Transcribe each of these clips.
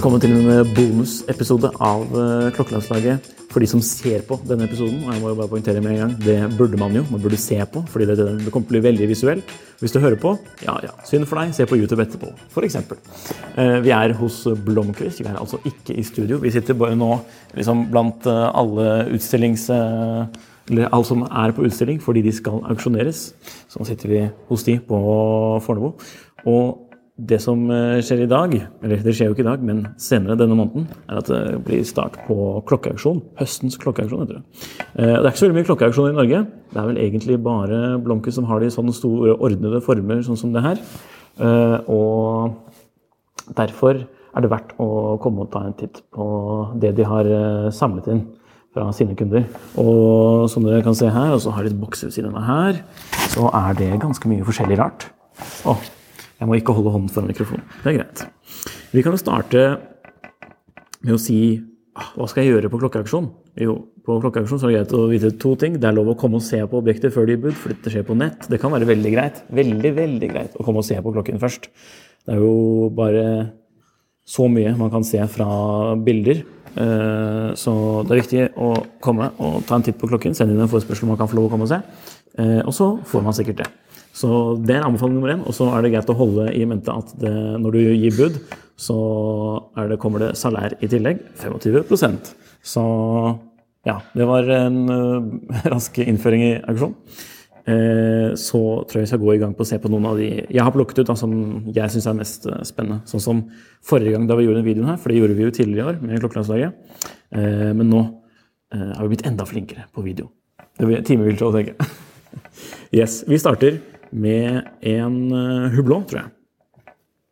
Velkommen til en bonusepisode av eh, Klokkelandslaget. For de som ser på denne episoden, og jeg må jo bare poengtere med en gang, det burde man jo. Man burde se på, fordi det, det kommer til å bli veldig visuelt. Hvis du hører på, ja ja, synd for deg, se på YouTube etterpå, f.eks. Eh, vi er hos Blomkvist, vi er altså ikke i studio. Vi sitter bare nå liksom blant eh, alle utstillings... eller alle som er på utstilling fordi de skal auksjoneres. Så nå sitter vi hos de på Fornebu. Og det som eh, skjer i dag, eller det skjer jo ikke i dag, men senere denne måneden, er at det blir start på klokkeauksjon. Høstens klokkeauksjon, heter det. Eh, Det er ikke så veldig mye klokkeauksjoner i Norge. Det er vel egentlig bare Blomke som har det i sånne store, ordnede former, sånn som det her. Eh, Og derfor er det verdt å komme og ta en titt på det de har eh, samlet inn fra sine kunder. Og som dere kan se her, og så har de et bokse ved siden av her, så er det ganske mye forskjellig rart. Å, jeg må ikke holde hånden foran mikrofonen. Det er greit. Vi kan jo starte med å si ah, hva skal jeg gjøre på klokkeauksjon? Jo, på klokkeauksjon er det greit å vite to ting. Det er lov å komme og se på objekter før de er bud, for dette skjer på nett. Det kan være veldig greit. Veldig, veldig greit å komme og se på klokken først. Det er jo bare så mye man kan se fra bilder. Eh, Så det er viktig å komme og ta en titt på klokken. Send inn en forespørsel om man kan få lov å komme og se. Eh, Og så får man sikkert det. Så det er anbefaling nummer én. Og så er det greit å holde i mente at det, når du gir bud, så det, kommer det salær i tillegg. 25% Så ja, det var en uh, rask innføring i auksjon. Eh, så tror jeg vi skal gå i gang på å se på noen av de jeg har plukket ut da, som jeg syns er mest eh, spennende. Sånn som forrige gang da vi gjorde den videoen her, for det gjorde vi jo tidligere i år med Klokkelandslaget. Eh, men nå har vi blitt enda flinkere på video. Det blir timevilt å tenke. yes, Vi starter med en uh, hublå, tror jeg.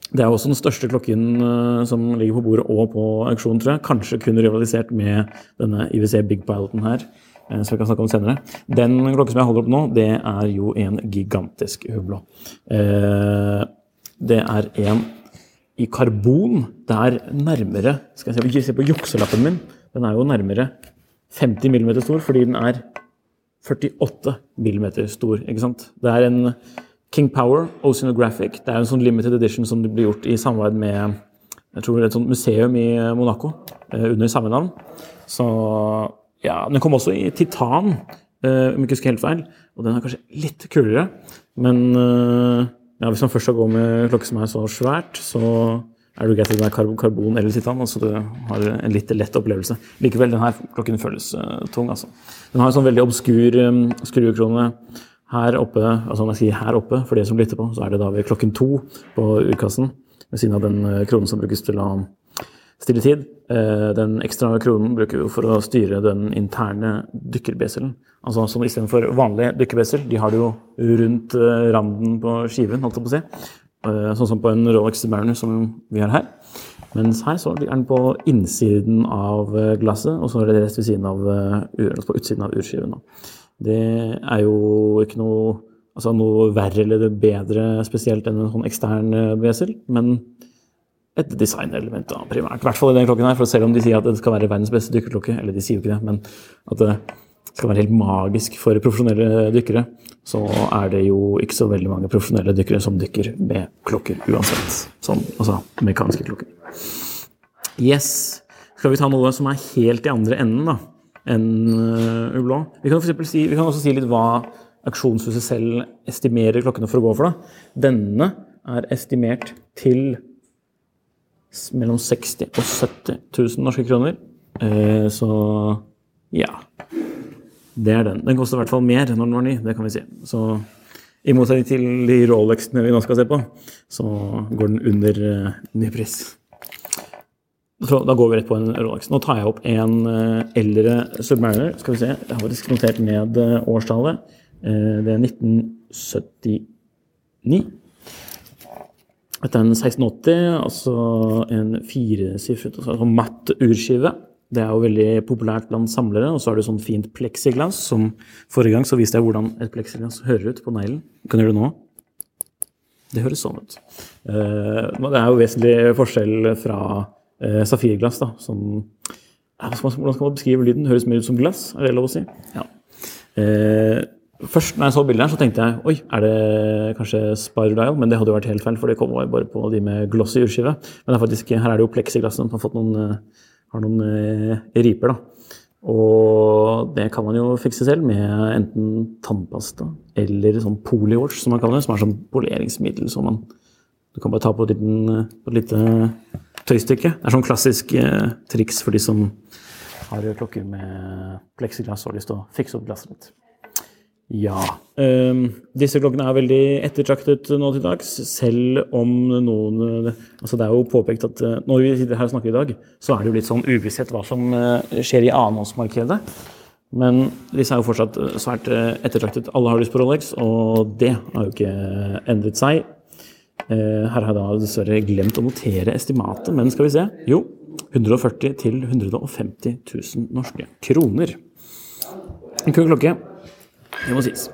Det er også den største klokken eh, som ligger på bordet og på auksjon, tror jeg. Kanskje kun rivalisert med denne IWC Big Piloten her, eh, som vi kan snakke om senere. Den klokken som jeg holder opp nå, det er jo en gigantisk hublå. Eh, det er en i karbon. Det er nærmere Skal jeg se, se på jukselappen min. Den er jo nærmere 50 mm stor, fordi den er 48 mm stor. ikke sant? Det er en King Power Oceanographic. Det er en sånn limited edition som blir gjort i samarbeid med jeg tror et sånt museum i Monaco eh, under samme navn. Så ja, Den kom også i titan, eh, om jeg ikke husker helt feil. Og den er kanskje litt kulere. Men eh, ja, hvis man først skal gå med klokke som er så svært, så er det greit at den er kar- karbon eller titan. altså Du har en litt lett opplevelse. Likevel, denne klokken føles uh, tung. altså. Den har en sånn veldig obskur um, skruekrone her oppe. altså Når jeg sier her oppe, for det som lytter på, så er det da ved klokken to på urkassen. Ved siden av den uh, kronen som brukes til å stille tid. Uh, Den ekstra kronen bruker vi for å styre den interne dykkerbeselen. Altså som istedenfor vanlig dykkerbesel, de har det jo rundt eh, randen på skiven, holdt jeg på å si. Eh, Sånn som på en Rolex Mariner som vi har her. Mens her så er den på innsiden av eh, glasset, og så er det rest ved siden av, eh, ur, altså på utsiden av urskiven. Det er jo ikke noe, altså noe verre eller bedre spesielt enn en sånn ekstern besel, men et designelement da, primært. I hvert fall i den klokken her, for selv om de sier at det skal være verdens beste dykkerklokke, eller de sier jo ikke det, men at skal være helt magisk for profesjonelle dykkere, så er det jo ikke så veldig mange profesjonelle dykkere som dykker med klokker uansett. Sånn, altså mekaniske klokker. Yes. Skal vi ta noe som er helt i andre enden da, enn uh, Ublå? Vi kan, for si, vi kan også si litt hva auksjonshuset selv estimerer klokkene for å gå for. da. Denne er estimert til mellom 60 og 70 000 norske kroner. Eh, så ja. Det er den. Den koster i hvert fall mer når den var ny, det kan vi si. Så i motsetning til de Rolexene vi nå skal se på, så går den under uh, nypris. Da går vi rett på en Rolex. Nå tar jeg opp en uh, eldre Submariner. Skal vi se, Jeg har faktisk notert ned uh, årstallet. Det er 1979. Dette er en 1680, altså en firesifret altså matt urskive. Det er jo veldig populært blant samlere. Og så har du sånn fint pleksiglass. som Forrige gang så viste jeg hvordan et pleksiglass hører ut på neglen. Kan du gjøre det nå? Det høres sånn ut. Eh, det er jo vesentlig forskjell fra eh, safirglass, da. Sånn Hvordan skal man beskrive lyden? Høres mer ut som glass, er det lov å si? Ja. Eh, Først når jeg så bildet her, så tenkte jeg oi, er det kanskje Spider-Dial? Men det hadde jo vært helt feil, for det kom bare på de med glossy urskive. Men det er faktisk, her er det jo pleksiglass som har fått noen, har noen eh, riper. da. Og det kan man jo fikse selv med enten tannpasta eller sånn poliwash, som man kaller det. Som er sånn poleringsmiddel som man Du kan bare ta på et, liten, på et lite tøystykke. Det er sånn klassisk eh, triks for de som har klokker med pleksiglass og har lyst til å fikse opp glasset litt. Ja. Um, disse klokkene er veldig ettertraktet nå til dags, selv om noen altså Det er jo påpekt at uh, når vi sitter her og snakker i dag, så er det jo litt sånn uvisshet hva som uh, skjer i annenhåndsmarkedet. Men disse er jo fortsatt eh, svært ettertraktet. Alle har lyst på Rolex, og det har jo ikke endret seg. her har jeg da dessverre glemt å notere estimatet, men skal vi se. Jo, 140 til 150 000 norske kroner. En kul klokke. Det må sies.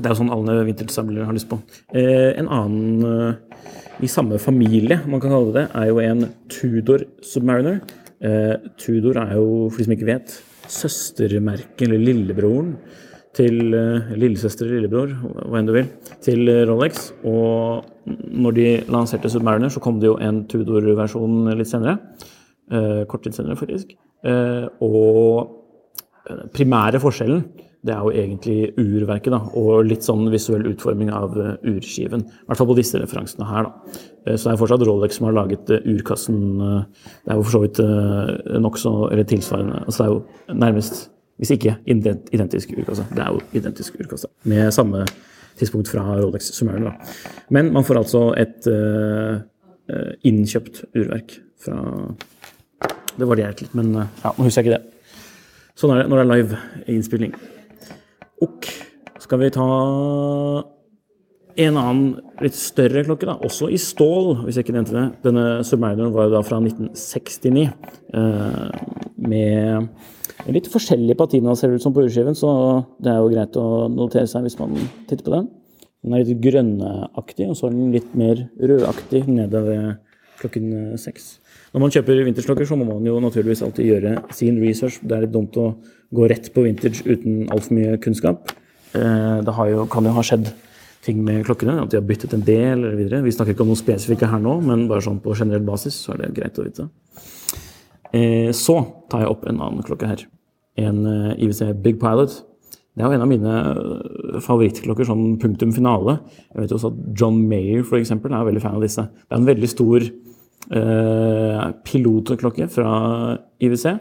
Det er jo sånn alle vintage-samlere har lyst på. Eh, en annen eh, i samme familie, man kan kalle det, er jo en Tudor Submariner. Eh, Tudor er jo, for de som ikke vet, søstermerket, eller lillebroren, til eh, lillesøster eller lillebror, hva enn du vil, til Rolex. Og når de lanserte Submariner, så kom det jo en Tudor-versjon litt senere. Eh, kort tid senere, faktisk. Eh, og primære forskjellen det er jo egentlig urverket, da, og litt sånn visuell utforming av uh, urskiven. I hvert fall på disse referansene her. da. Uh, så det er fortsatt Rolex som har laget uh, urkassen. det er jo for så vidt nokså Eller tilsvarende. Altså det er jo nærmest, hvis ikke identisk urkasse. Det er jo identisk urkasse. Med samme tidspunkt fra Rolex Submariner. Da. Men man får altså et innkjøpt urverk fra Det varierte litt, men ja, nå husker jeg ikke det. Sånn er det når det er live innspilling. Ok, skal vi ta en annen litt større klokke, da, også i stål, hvis jeg ikke nevnte det. Denne Submarineren var jo da fra 1969. Eh, med litt forskjellig patina, ser det ut som på urskiven, så det er jo greit å notere seg hvis man titter på den. Den er litt grønneaktig, og så er den litt mer rødaktig nede ved klokken seks. Når man kjøper vintersklokker, så må man jo naturligvis alltid gjøre sin research. Det er litt dumt å gå rett på vintage uten altfor mye kunnskap. Eh, det jo, kan jo ha skjedd ting med klokkene, at de har byttet en del eller videre. Vi snakker ikke om noe spesifikke her nå, men bare sånn på generell basis så er det greit å vite. Eh, så tar jeg opp en annen klokke her. En eh, IWC Big Pilot. Det er jo en av mine favorittklokker, sånn punktum finale. Jeg vet jo også at John Mayer for eksempel, er veldig fan av disse. Det er en veldig stor Eh, pilotklokke fra IWC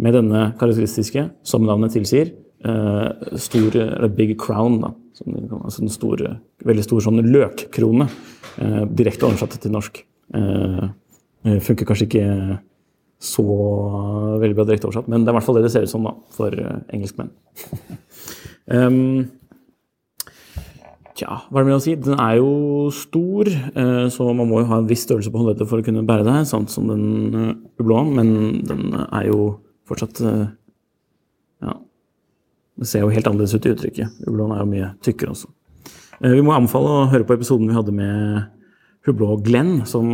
med denne karakteristiske, som navnet tilsier, eh, stor, eller big crown. Da, altså en stor, veldig stor sånn løkkrone. Eh, direkte oversatt til norsk. funker kanskje ikke så veldig bra direkte oversatt, men det er i hvert fall det det ser ut som da, for engelskmenn. um, Tja, hva er det med å si? Den er jo stor, eh, så man må jo ha en viss størrelse på håndleddet for å kunne bære det, sant som den blå, eh, men den er jo fortsatt eh, Ja. Det ser jo helt annerledes ut i uttrykket. Hublåen er jo mye tykkere også. Vi må anbefale å høre på episoden vi hadde med Hublå Glenn, som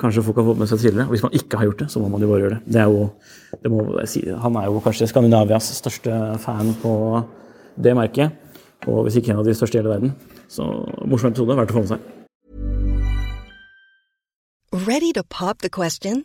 kanskje folk har fått med seg tidligere. Og hvis man ikke har gjort det, så må man jo bare gjøre det. det, er jo, det må jeg si, han er jo kanskje Skandinavias største fan på det merket. Og hvis ikke en av de største i hele verden. Så morsom episode, verdt å få med seg. Ready to pop the question?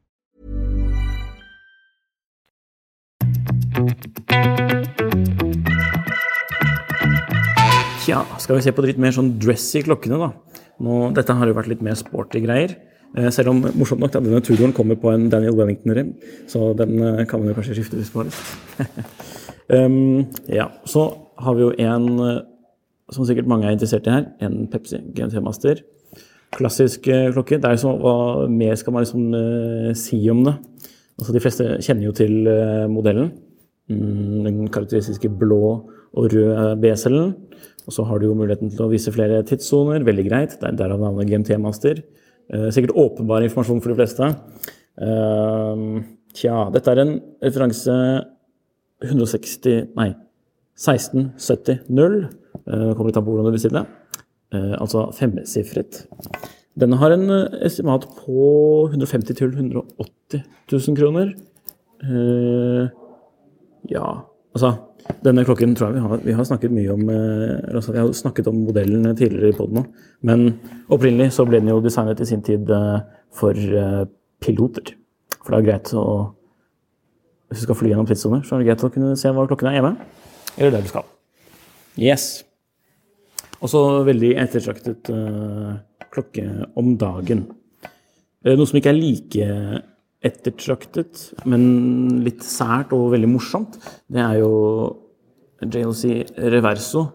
Tja, skal vi se på det litt mer sånn dressy klokkene, da. Nå, dette har jo vært litt mer sporty greier. Eh, selv om morsomt nok, da, denne Tudoren kommer på en Daniel Wellington-rim, så den eh, kan man jo kanskje skifte hvis man har lyst. um, ja, så har vi jo en eh, som sikkert mange er interessert i her, en Pepsi GMT Master. Klassisk eh, klokke. Det er jo så, Hva mer skal man liksom eh, si om det? Altså, de fleste kjenner jo til eh, modellen. Mm, den karakteristiske blå og røde B-cellen. Og så har du jo muligheten til å vise flere tidssoner. Veldig greit. Er derav navnet GMT Master. Eh, sikkert åpenbar informasjon for de fleste. Eh, tja, dette er en referanse 160 Nei, 16700. Uh, kommer litt an på hvordan du. Eh, altså femsifret. Denne har en eh, estimat på 150 000-180 000 kroner. Ja, altså Denne klokken tror jeg vi har, vi har snakket mye om eh, altså, Vi har snakket om modellen tidligere i poden nå. Men opprinnelig så ble den jo designet i sin tid eh, for eh, piloter. For det er greit å Hvis du skal fly gjennom tidssoner, så er det greit å kunne se hva klokken er hjemme. Eller der du skal. Yes. Også veldig ettertraktet eh, klokke om dagen. Eh, noe som ikke er like ettertraktet, men litt sært og veldig morsomt, det er jo JLC Reverso.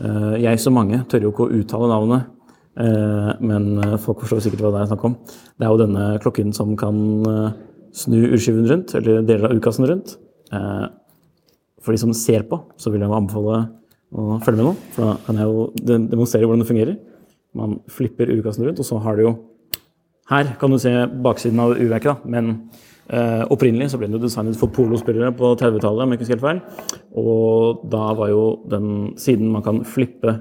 Eh, jeg som mange tør jo ikke å uttale navnet, eh, men folk forstår sikkert hva det er snakk om. Det er jo denne klokken som kan eh, snu urskiven rundt, eller deler av urkassen rundt. Eh, For de som ser på, så vil jeg anbefale å følge med nå, for da kan jeg jo demonstrere hvordan det fungerer. Man flipper urkassen rundt, og så har det jo her kan du se baksiden av urverket, men eh, opprinnelig så ble den designet for polospillere på 30-tallet, om jeg ikke husker helt feil. Og da var jo den siden man kan flippe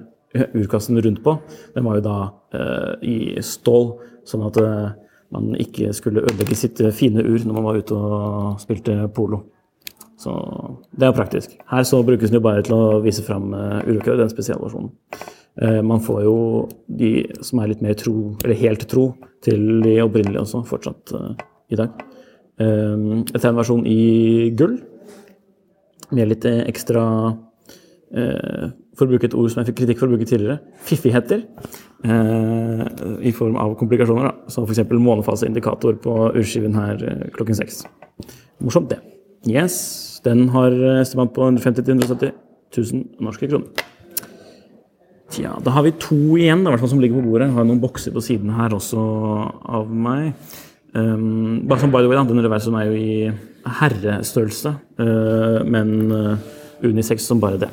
urkassen rundt på, den var jo da eh, i stål, sånn at eh, man ikke skulle ødelegge sitt eh, fine ur når man var ute og spilte polo. Så det er praktisk. Her så brukes den jo bare til å vise fram uh, urøkket, den spesialversjonen. Eh, man får jo de som er litt mer tro, eller helt tro, til de opprinnelige også, fortsatt eh, i dag. Uh, dette er en versjon i gull, med litt eh, ekstra For å bruke et ord som jeg fikk kritikk for å bruke tidligere, fiffigheter. eh, I form av komplikasjoner, da. Som f.eks. månefaseindikator på urskiven her eh, klokken seks. Morsomt, det. Yes, den har estimat på 150 000-170 000 norske kroner. Tja, da har vi to igjen, da, som ligger på bordet. Jeg har noen bokser på siden her også av meg. Um, bare som by the way, denne reversen er jo i herrestørrelse, uh, men uh, unisex som bare det.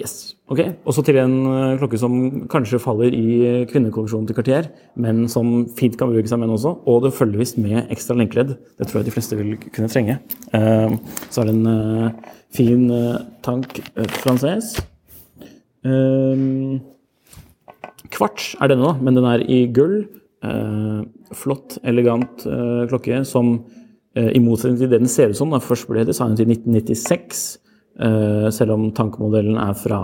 Yes. Ok, Og så til en uh, klokke som kanskje faller i kvinnekolleksjonen til Cartier, men som fint kan bruke seg med den også. Og det følger visst med ekstra lenkeledd. Det tror jeg de fleste vil kunne trenge. Uh, så er det en uh, fin tank frances. Um, kvarts er denne, da, men den er i gull. Eh, flott, elegant eh, klokke som eh, i motsetning til det den ser ut som, da først ble designet i 1996, eh, selv om tankemodellen er fra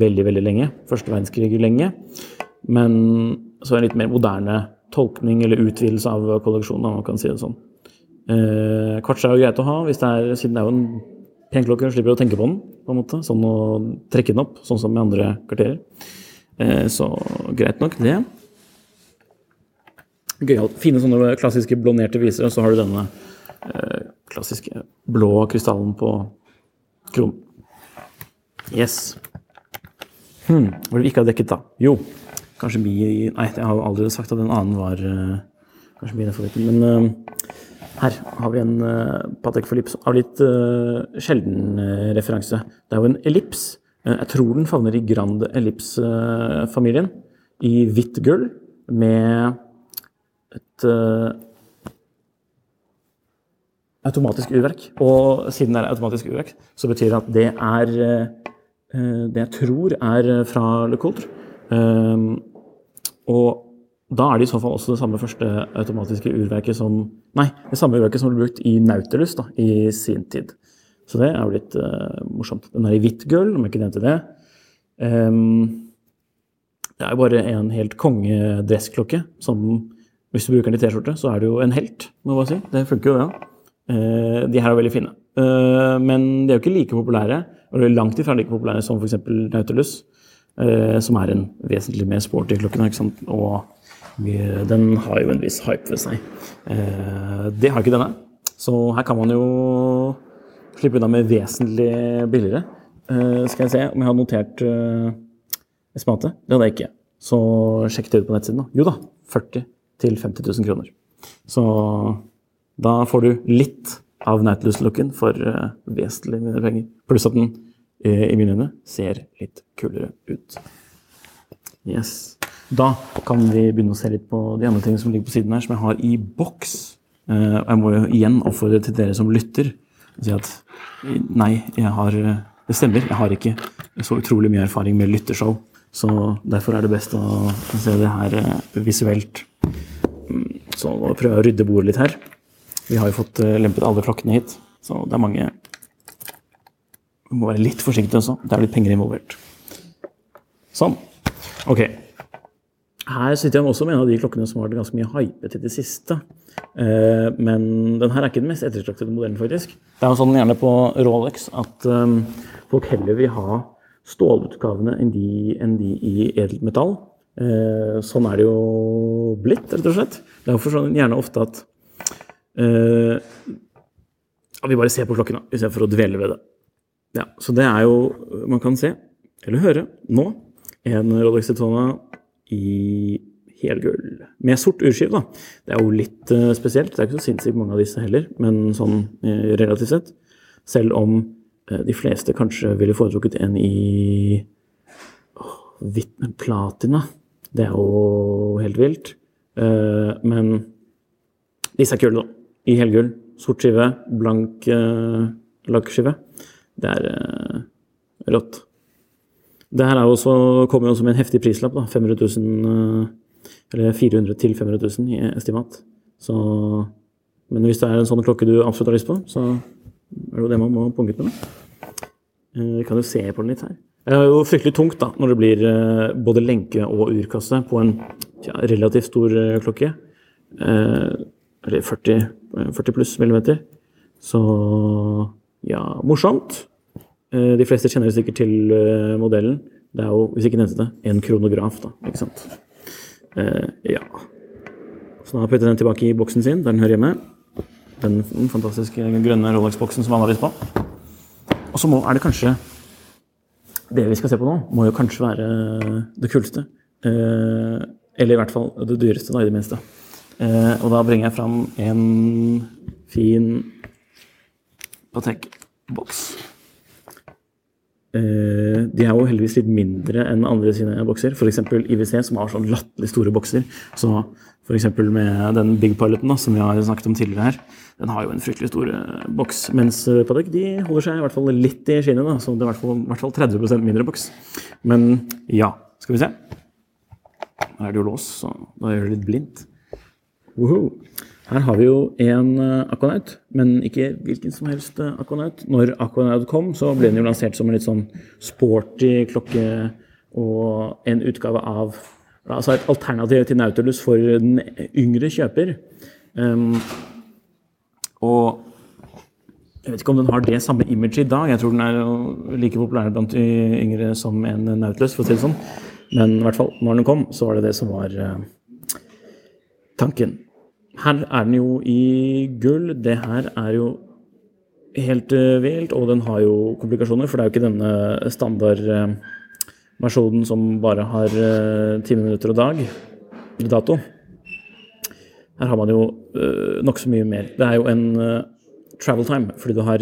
veldig, veldig lenge. Første verdenskrig lenge. Men så er det en litt mer moderne tolkning eller utvidelse av kolleksjonen, om man kan si det sånn. Kvarts er jo greit å ha, det er, siden det er jo en pen klokke, slipper å tenke på den, på en måte. Sånn å trekke den opp, sånn som i andre kvarterer. Eh, så greit nok, det. Gøyalt. Fine sånne klassiske blonderte visere, så har du denne eh, klassiske blå krystallen på kronen. Yes. Hmm, det vi ikke har dekket, da? Jo, kanskje vi Nei, jeg har aldri sagt at en annen var Kanskje kanskje er forvirret, Men her har vi en uh, Patek Philippe av litt uh, sjelden referanse. Det er jo en ellips. jeg tror den favner i Grand Ellips-familien. I hvitt gull med et automatisk urverk. Og siden det er automatisk urverk, så betyr det at det er det jeg tror er fra Le Coultre. Og da er det i så fall også det samme første automatiske urverket som Nei, det samme urverket som ble brukt i Nautilus da, i sin tid. Så det er jo litt uh, morsomt. Den er i hvitt gull, om jeg ikke nevnte det. Um, det er jo bare en helt kongedressklokke som Hvis du bruker den i T-skjorte, så er det jo en helt, må jeg bare si. Det funker jo, det. Ja. Uh, de her er veldig fine. Uh, men de er jo ikke like populære, og langt ifra like populære som f.eks. Nautilus, som er en vesentlig mer sporty klokke. Og den har jo en viss hype ved seg. Eh, det har ikke denne. Så her kan man jo slippe unna med vesentlig billigere. Eh, skal jeg se om jeg har notert eh, estimatet. Det hadde jeg ikke. Så sjekk det ut på nettsiden. da. Jo da, 40 000-50 000 kroner. Så da får du litt av Nautilus-looken for vesentlig mindre penger. Pluss at den i mine øyne ser litt kulere ut. Yes. Da kan vi begynne å se litt på de andre tingene som ligger på siden her, som jeg har i boks. Eh, jeg må jo igjen oppfordre til dere som lytter, og si at nei, jeg har Det stemmer, jeg har ikke så utrolig mye erfaring med lyttershow. Så derfor er det best å se det her eh, visuelt. Så nå prøver jeg å rydde bordet litt her. Vi har jo fått eh, lempet alle klokkene hit, så det er mange Vi må være litt forsiktige også. Det er litt penger involvert. Sånn. Ok. Her sitter jeg også med en av de klokkene som har vært ganske mye hypet i det siste. Eh, men den her er ikke den mest ettertraktede modellen, faktisk. Det er jo sånn gjerne på Rolex at um, folk heller vil ha stålutgavene enn de, enn de i edelt metall. Eh, sånn er det jo blitt, rett og slett. Det er jo for sånn gjerne ofte at uh, Vi bare ser på klokken, da, istedenfor å dvele ved det. Ja, så det er jo Man kan se, eller høre, nå en Rolex Daytona i helgull. Med sort urskive, da. Det er jo litt uh, spesielt. Det er ikke så sinnssykt mange av disse heller, men sånn uh, relativt sett. Selv om uh, de fleste kanskje ville foretrukket en i oh, platina. Det er jo helt vilt. men disse er kule, da. I helgull. Sort skive, blank uh, lakkskive. Det er rått. Det her også, kommer jo med en heftig prislapp. da, 500 000, eh, eller 400 til 500 000 i estimat. Så, men hvis det er en sånn klokke du absolutt har lyst på, så er det jo det man må punge ut med. Eh, vi kan jo se på den litt her. Det er jo fryktelig tungt da, når det blir eh, både lenke og urkasse på en ja, relativt stor klokke. Eller 40, 40 pluss millimeter. Så ja, morsomt. Eh, de fleste kjenner sikkert til eh, modellen. Det er jo, hvis ikke nevnte det, en kronograf, da. Ikke sant. Eh, ja. Så da putter jeg den tilbake i boksen sin, der den hører hjemme. Den fantastiske grønne Rolex-boksen som han har lyst på. Og så er det kanskje Det vi skal se på nå, må jo kanskje være det kuleste. eller i hvert fall det dyreste, da, i det minste. og da bringer jeg fram en fin Patek-boks. Uh, de er jo heldigvis litt mindre enn andre sine bokser. F.eks. IWC, som har sånn latterlig store bokser. Så f.eks. med den Big Piloten, da, som vi har snakket om tidligere her, den har jo en fryktelig stor uh, boks. Mens uh, Patek de holder seg i hvert fall litt i skinnet, da, så det er i hvert fall, i hvert fall 30% mindre boks. Men ja, skal vi se. Her er det jo lås, så da gjør det litt blindt. Woohoo. Her har vi jo en eh, Aquanaut, men ikke hvilken som helst eh, Aquanaut. Når Aquanaut kom, så ble den jo lansert som en litt sånn sporty klokke og en utgave av Altså et alternativ til Nautilus for den yngre kjøper. Um, og jeg vet ikke om den har det samme imaget i dag. Jeg tror den er like populær blant yngre som en Nautilus, for å si det sånn. Men i hvert fall, når den kom, så var det det som var uh, tanken. Her er den jo i gull. Det her er jo helt uh, vilt, og den har jo komplikasjoner, for det er jo ikke denne standardversjonen uh, som bare har uh, time, minutter og dag, dato. Her har man jo uh, nokså mye mer. Det er jo en travel time, fordi du har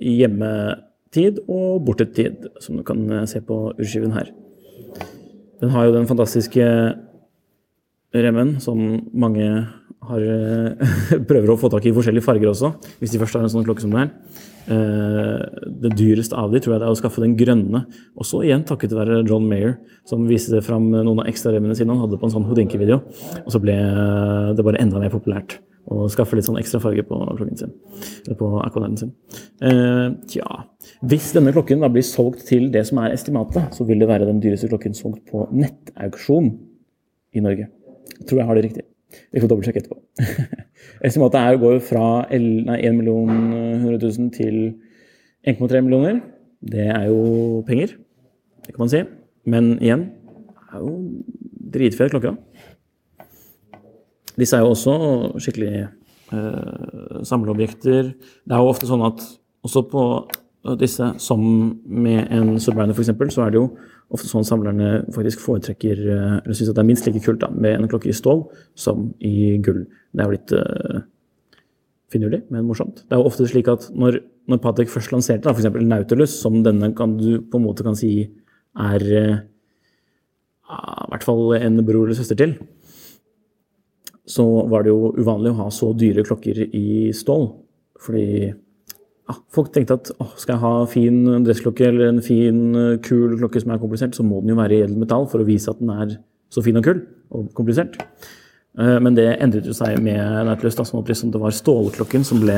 hjemmetid og bortetid, som du kan se på urskiven her. Den har jo den fantastiske remmen som mange har, prøver å få tak i forskjellige farger også, hvis de først har en sånn klokke som det her. Eh, det dyreste av de tror jeg det er å skaffe den grønne. Også igjen takket være John Mayer, som viste fram noen av ekstraremmene sine han hadde på en sånn Houdinki-video. Og så ble det bare enda mer populært å skaffe litt sånn ekstra farge på klokken sin. På akkonaden sin. Eh, tja Hvis denne klokken da blir solgt til det som er estimatet, så vil det være den dyreste klokken solgt på nettauksjon i Norge. Tror jeg har det riktig. Vi får dobbeltsjekke etterpå. Estimatet er, går fra 1 million 100 000 til 1,3 millioner. Det er jo penger, det kan man si. Men igjen, det er jo dritfete klokker. Disse er jo også skikkelig eh, samleobjekter. Det er jo ofte sånn at også på disse, som med en Subliner f.eks., så er det jo ofte sånn samlerne faktisk foretrekker eller eller syns det er minst like kult da, med en klokke i stål som i gull. Det er jo litt uh, finurlig, men morsomt. Det er jo ofte slik at når, når Patek først lanserte f.eks. Nautilus, som denne kan du på en måte kan si er uh, i hvert fall en bror eller søster til, så var det jo uvanlig å ha så dyre klokker i stål. Fordi ja, folk tenkte at å, skal jeg ha fin dressklokke eller en fin, eh, kul klokke som er komplisert, så må den jo være i edelt metall for å vise at den er så fin og kul og komplisert. Eh, men det endret jo seg med Nautilus, sånn at liksom det var stålklokken som ble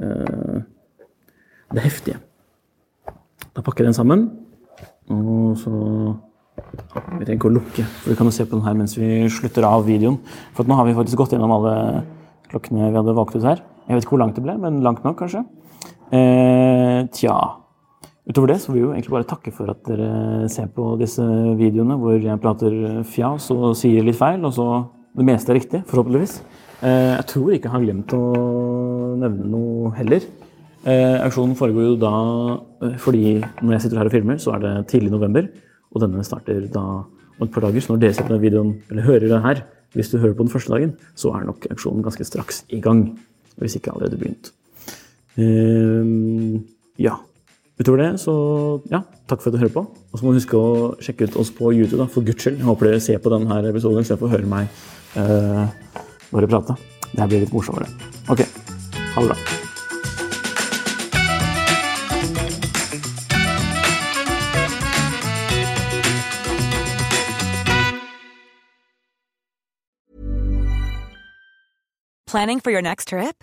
uh, det heftige. Da pakker jeg den sammen, og så Vi trenger ikke å lukke, for vi kan jo se på den her mens vi slutter av videoen. For nå har vi faktisk gått gjennom alle klokkene vi hadde valgt ut her. Jeg vet ikke hvor langt det ble, men langt nok, kanskje. Eh, tja Utover det så vil vi jo egentlig bare takke for at dere ser på disse videoene hvor jeg prater fjas og sier litt feil, og så det meste er riktig, forhåpentligvis. Eh, jeg tror ikke jeg har glemt å nevne noe heller. Eh, auksjonen foregår jo da eh, fordi når jeg sitter her og filmer, så er det tidlig november. Og denne starter da om et par dager. Så når dere ser på den videoen, eller hører det her, hvis du hører på den første dagen, så er nok auksjonen ganske straks i gang. Hvis ikke allerede begynt. Uh, ja. Utover det, så ja, takk for at du hører på. Og så må du huske å sjekke ut oss på YouTube, da, for guds skyld. Jeg håper dere ser på denne episoden jeg får høre meg uh, bare prate. Det her blir litt morsommere. Ok, ha det bra. Planning for your next trip?